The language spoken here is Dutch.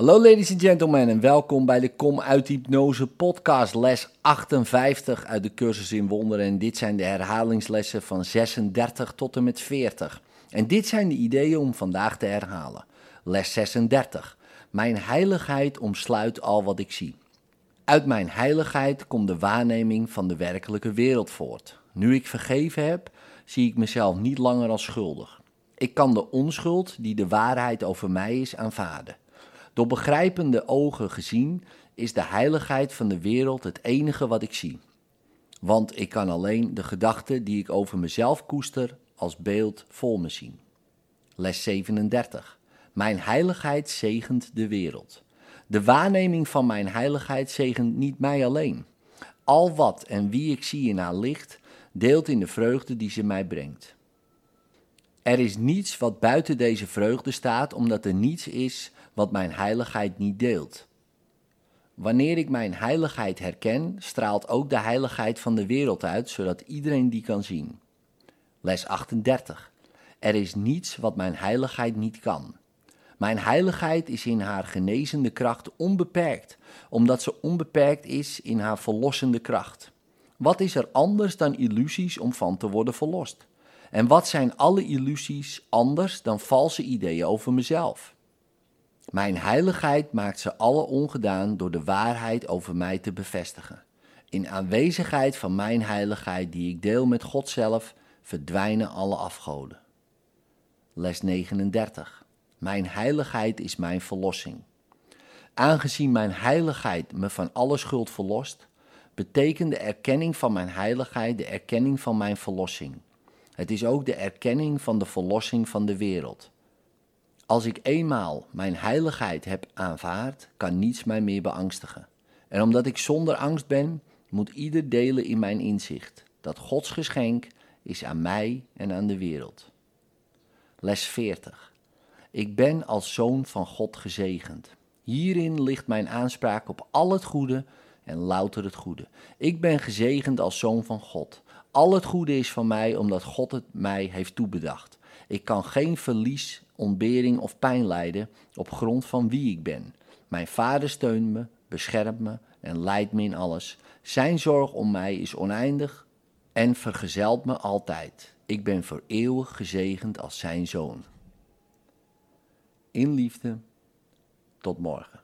Hallo ladies and gentlemen en welkom bij de Kom uit Hypnose podcast les 58 uit de cursus in wonderen. En dit zijn de herhalingslessen van 36 tot en met 40. En dit zijn de ideeën om vandaag te herhalen. Les 36. Mijn heiligheid omsluit al wat ik zie. Uit mijn heiligheid komt de waarneming van de werkelijke wereld voort. Nu ik vergeven heb, zie ik mezelf niet langer als schuldig. Ik kan de onschuld die de waarheid over mij is aanvaarden. Door begrijpende ogen gezien is de heiligheid van de wereld het enige wat ik zie. Want ik kan alleen de gedachten die ik over mezelf koester als beeld vol me zien. Les 37. Mijn heiligheid zegent de wereld. De waarneming van mijn heiligheid zegent niet mij alleen. Al wat en wie ik zie in haar licht, deelt in de vreugde die ze mij brengt. Er is niets wat buiten deze vreugde staat, omdat er niets is wat mijn heiligheid niet deelt. Wanneer ik mijn heiligheid herken, straalt ook de heiligheid van de wereld uit, zodat iedereen die kan zien. Les 38. Er is niets wat mijn heiligheid niet kan. Mijn heiligheid is in haar genezende kracht onbeperkt, omdat ze onbeperkt is in haar verlossende kracht. Wat is er anders dan illusies om van te worden verlost? En wat zijn alle illusies anders dan valse ideeën over mezelf? Mijn heiligheid maakt ze alle ongedaan door de waarheid over mij te bevestigen. In aanwezigheid van mijn heiligheid die ik deel met God zelf, verdwijnen alle afgoden. Les 39. Mijn heiligheid is mijn verlossing. Aangezien mijn heiligheid me van alle schuld verlost, betekent de erkenning van mijn heiligheid de erkenning van mijn verlossing. Het is ook de erkenning van de verlossing van de wereld. Als ik eenmaal mijn heiligheid heb aanvaard, kan niets mij meer beangstigen. En omdat ik zonder angst ben, moet ieder delen in mijn inzicht dat Gods geschenk is aan mij en aan de wereld. Les 40. Ik ben als zoon van God gezegend. Hierin ligt mijn aanspraak op al het goede en louter het goede. Ik ben gezegend als zoon van God. Al het goede is van mij omdat God het mij heeft toebedacht. Ik kan geen verlies, ontbering of pijn lijden op grond van wie ik ben. Mijn vader steunt me, beschermt me en leidt me in alles. Zijn zorg om mij is oneindig en vergezelt me altijd. Ik ben voor eeuwig gezegend als zijn zoon. In liefde, tot morgen.